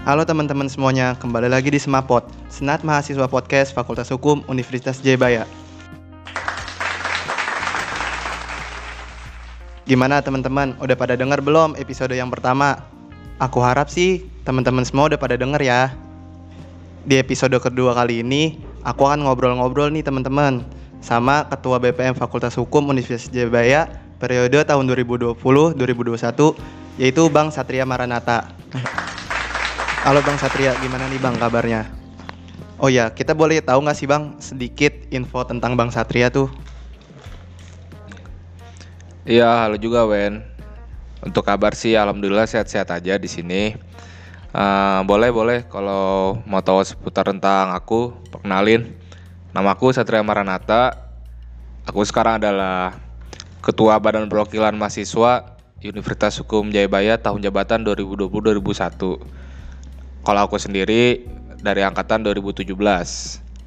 Halo teman-teman semuanya, kembali lagi di Semapot, Senat Mahasiswa Podcast Fakultas Hukum Universitas Jayabaya. Gimana teman-teman, udah pada dengar belum episode yang pertama? Aku harap sih teman-teman semua udah pada denger ya. Di episode kedua kali ini, aku akan ngobrol-ngobrol nih teman-teman sama Ketua BPM Fakultas Hukum Universitas Jayabaya periode tahun 2020-2021 yaitu Bang Satria Maranata. Halo Bang Satria, gimana nih Bang kabarnya? Oh ya, kita boleh tahu nggak sih Bang sedikit info tentang Bang Satria tuh? Iya, halo juga Wen. Untuk kabar sih, alhamdulillah sehat-sehat aja di sini. Uh, boleh boleh kalau mau tahu seputar tentang aku, perkenalin. Namaku Satria Maranata. Aku sekarang adalah Ketua Badan Perwakilan Mahasiswa Universitas Hukum Jayabaya tahun jabatan 2020-2001. Kalau aku sendiri dari angkatan 2017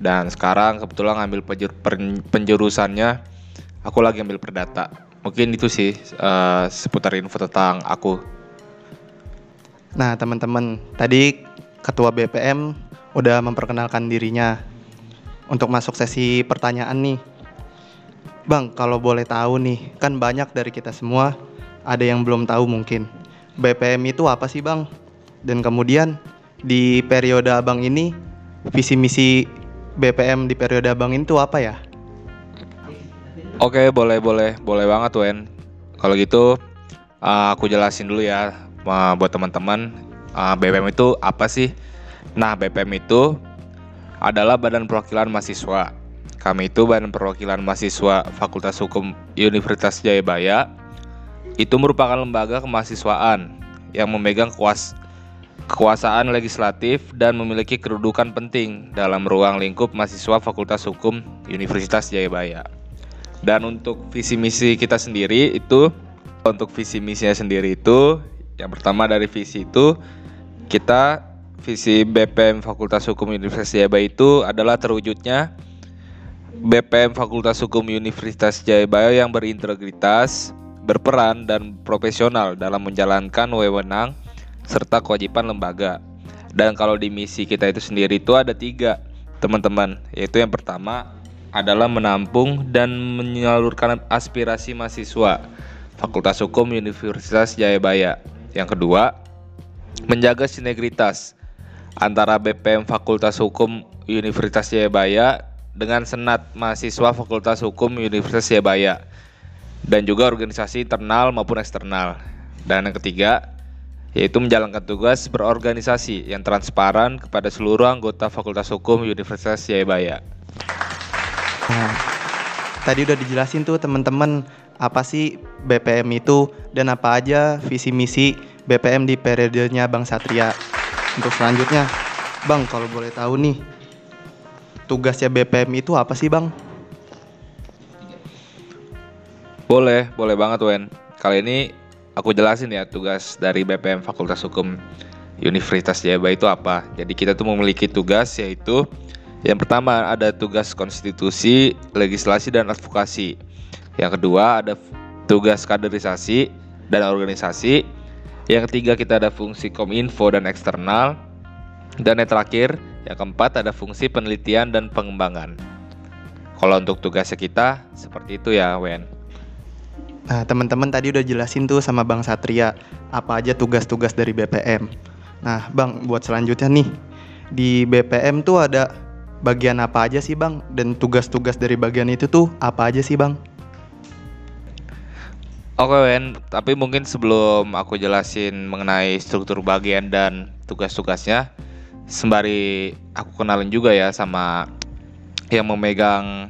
dan sekarang kebetulan ngambil penjurusannya aku lagi ambil perdata. Mungkin itu sih uh, seputar info tentang aku. Nah, teman-teman, tadi Ketua BPM udah memperkenalkan dirinya. Untuk masuk sesi pertanyaan nih, Bang, kalau boleh tahu nih, kan banyak dari kita semua ada yang belum tahu mungkin. BPM itu apa sih, Bang? Dan kemudian di periode Abang ini visi misi BPM di periode Abang itu apa ya? Oke, boleh boleh, boleh banget, Wen. Kalau gitu uh, aku jelasin dulu ya uh, buat teman-teman uh, BPM itu apa sih? Nah, BPM itu adalah Badan Perwakilan Mahasiswa kami itu Badan Perwakilan Mahasiswa Fakultas Hukum Universitas Jayabaya itu merupakan lembaga kemahasiswaan yang memegang kuas kekuasaan legislatif dan memiliki kedudukan penting dalam ruang lingkup mahasiswa Fakultas Hukum Universitas Jayabaya. Dan untuk visi misi kita sendiri itu untuk visi misinya sendiri itu yang pertama dari visi itu kita visi BPM Fakultas Hukum Universitas Jayabaya itu adalah terwujudnya BPM Fakultas Hukum Universitas Jayabaya yang berintegritas, berperan dan profesional dalam menjalankan wewenang serta kewajiban lembaga. Dan kalau di misi kita itu sendiri itu ada tiga teman-teman, yaitu yang pertama adalah menampung dan menyalurkan aspirasi mahasiswa Fakultas Hukum Universitas Jayabaya. Yang kedua, menjaga sinergitas antara BPM Fakultas Hukum Universitas Jayabaya dengan Senat Mahasiswa Fakultas Hukum Universitas Jayabaya dan juga organisasi internal maupun eksternal. Dan yang ketiga, yaitu menjalankan tugas berorganisasi yang transparan kepada seluruh anggota Fakultas Hukum Universitas Jayabaya. Nah, tadi udah dijelasin tuh teman-teman apa sih BPM itu dan apa aja visi misi BPM di periodenya Bang Satria. Untuk selanjutnya, Bang kalau boleh tahu nih, tugasnya BPM itu apa sih bang? Boleh, boleh banget Wen. Kali ini aku jelasin ya tugas dari BPM Fakultas Hukum Universitas Jayabaya itu apa. Jadi kita tuh memiliki tugas yaitu yang pertama ada tugas konstitusi, legislasi dan advokasi. Yang kedua ada tugas kaderisasi dan organisasi. Yang ketiga kita ada fungsi kominfo dan eksternal. Dan yang terakhir yang keempat ada fungsi penelitian dan pengembangan. Kalau untuk tugasnya kita seperti itu ya, Wen. Nah, teman-teman tadi udah jelasin tuh sama Bang Satria apa aja tugas-tugas dari BPM. Nah, Bang, buat selanjutnya nih. Di BPM tuh ada bagian apa aja sih, Bang? Dan tugas-tugas dari bagian itu tuh apa aja sih, Bang? Oke, Wen, tapi mungkin sebelum aku jelasin mengenai struktur bagian dan tugas-tugasnya, sembari aku kenalin juga ya sama yang memegang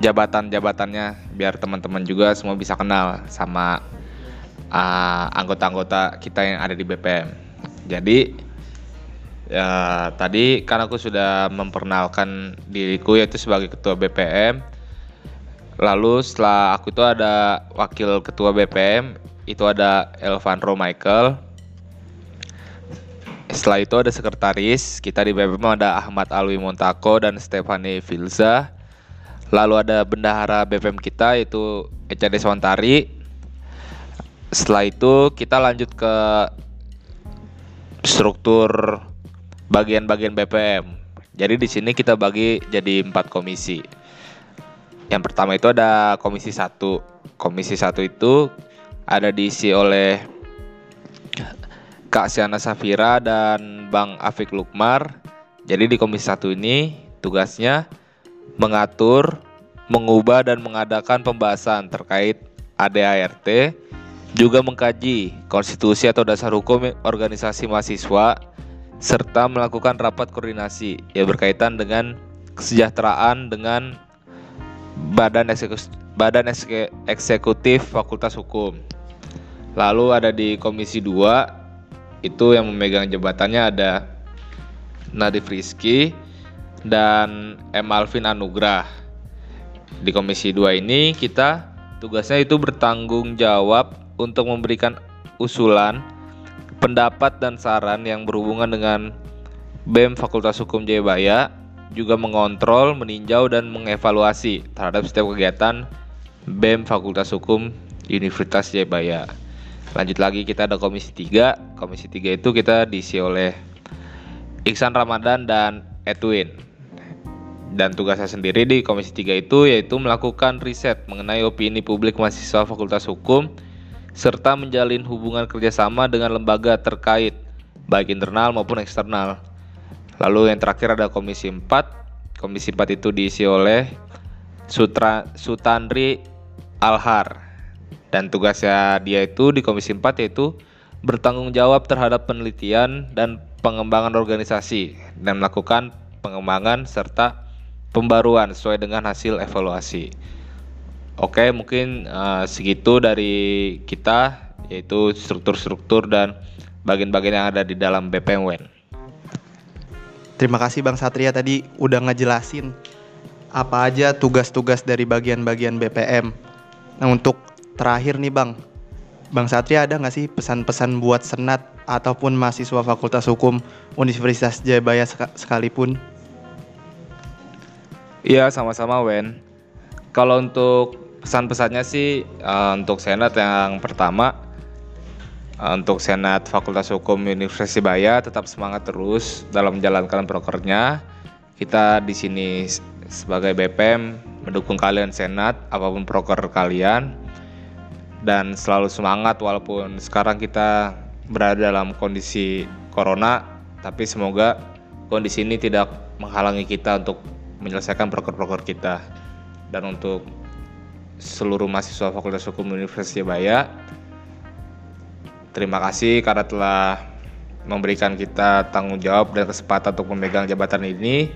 jabatan-jabatannya biar teman-teman juga semua bisa kenal sama uh, anggota-anggota kita yang ada di BPM. Jadi ya tadi kan aku sudah memperkenalkan diriku yaitu sebagai ketua BPM. Lalu setelah aku itu ada wakil ketua BPM itu ada Elvanro Michael setelah itu ada sekretaris, kita di BPM ada Ahmad Alwi Montako dan Stefani Filza. Lalu ada bendahara BPM kita yaitu Eca Deswantari. Setelah itu kita lanjut ke struktur bagian-bagian BPM. Jadi di sini kita bagi jadi empat komisi. Yang pertama itu ada komisi satu. Komisi satu itu ada diisi oleh Kak Siana Safira dan Bang Afik Lukmar. Jadi di komisi satu ini tugasnya mengatur, mengubah dan mengadakan pembahasan terkait ADART, juga mengkaji konstitusi atau dasar hukum organisasi mahasiswa serta melakukan rapat koordinasi yang berkaitan dengan kesejahteraan dengan badan eksekutif, badan eksekutif Fakultas Hukum. Lalu ada di Komisi 2 itu yang memegang jabatannya ada Nadif Rizky dan M. Alvin Anugrah. Di Komisi 2 ini kita tugasnya itu bertanggung jawab untuk memberikan usulan pendapat dan saran yang berhubungan dengan BEM Fakultas Hukum Jayabaya juga mengontrol, meninjau dan mengevaluasi terhadap setiap kegiatan BEM Fakultas Hukum Universitas Jayabaya. Lanjut lagi kita ada komisi 3. Komisi 3 itu kita diisi oleh Iksan Ramadan dan Edwin. Dan tugasnya sendiri di komisi 3 itu yaitu melakukan riset mengenai opini publik mahasiswa Fakultas Hukum serta menjalin hubungan kerjasama dengan lembaga terkait, baik internal maupun eksternal. Lalu yang terakhir ada Komisi 4. Komisi 4 itu diisi oleh Sutra, Sutandri Alhar. Dan tugasnya dia itu di Komisi 4 yaitu bertanggung jawab terhadap penelitian dan pengembangan organisasi dan melakukan pengembangan serta pembaruan sesuai dengan hasil evaluasi. Oke, mungkin uh, segitu dari kita yaitu struktur-struktur dan bagian-bagian yang ada di dalam BPM WEN. Terima kasih Bang Satria tadi udah ngejelasin apa aja tugas-tugas dari bagian-bagian BPM. Nah untuk terakhir nih Bang, Bang Satria ada nggak sih pesan-pesan buat senat ataupun mahasiswa Fakultas Hukum Universitas Jayabaya sekalipun? Iya sama-sama Wen. Kalau untuk pesan-pesannya sih uh, untuk senat yang pertama uh, untuk senat Fakultas Hukum Universitas Baya tetap semangat terus dalam menjalankan prokernya. Kita di sini sebagai BPM mendukung kalian senat apa pun proker kalian dan selalu semangat walaupun sekarang kita berada dalam kondisi corona tapi semoga kondisi ini tidak menghalangi kita untuk menyelesaikan proker-proker kita dan untuk seluruh mahasiswa Fakultas Hukum Universitas Jayabaya. Terima kasih karena telah memberikan kita tanggung jawab dan kesempatan untuk memegang jabatan ini.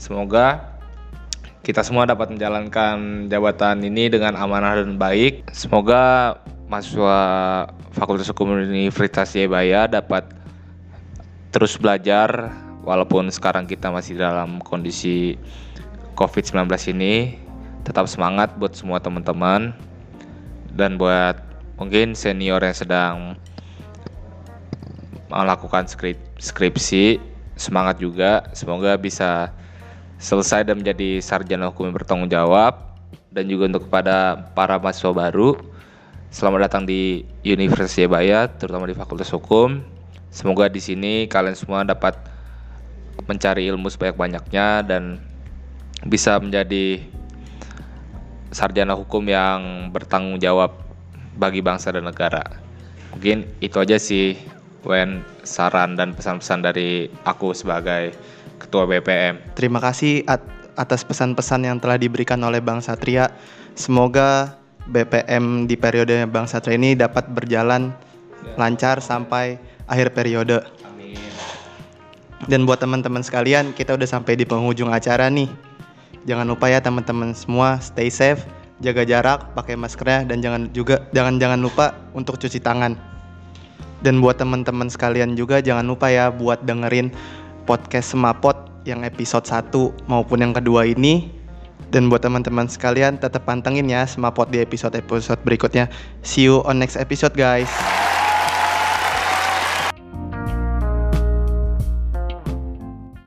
Semoga kita semua dapat menjalankan jabatan ini dengan amanah dan baik. Semoga mahasiswa Fakultas Hukum Universitas Jayabaya dapat terus belajar walaupun sekarang kita masih dalam kondisi COVID-19 ini tetap semangat buat semua teman-teman. Dan buat mungkin senior yang sedang melakukan skrip, skripsi semangat juga. Semoga bisa selesai dan menjadi sarjana hukum yang bertanggung jawab. Dan juga untuk kepada para mahasiswa baru selamat datang di Universitas Jayabaya terutama di Fakultas Hukum. Semoga di sini kalian semua dapat mencari ilmu sebanyak-banyaknya dan bisa menjadi sarjana hukum yang bertanggung jawab bagi bangsa dan negara. Mungkin itu aja sih Wen saran dan pesan-pesan dari aku sebagai ketua BPM. Terima kasih at atas pesan-pesan yang telah diberikan oleh Bang Satria. Semoga BPM di periode Bang Satria ini dapat berjalan ya. lancar sampai akhir periode. Dan buat teman-teman sekalian, kita udah sampai di penghujung acara nih. Jangan lupa ya teman-teman semua stay safe, jaga jarak, pakai maskernya dan jangan juga jangan jangan lupa untuk cuci tangan. Dan buat teman-teman sekalian juga jangan lupa ya buat dengerin podcast Semapot yang episode 1 maupun yang kedua ini. Dan buat teman-teman sekalian tetap pantengin ya Semapot di episode-episode berikutnya. See you on next episode guys.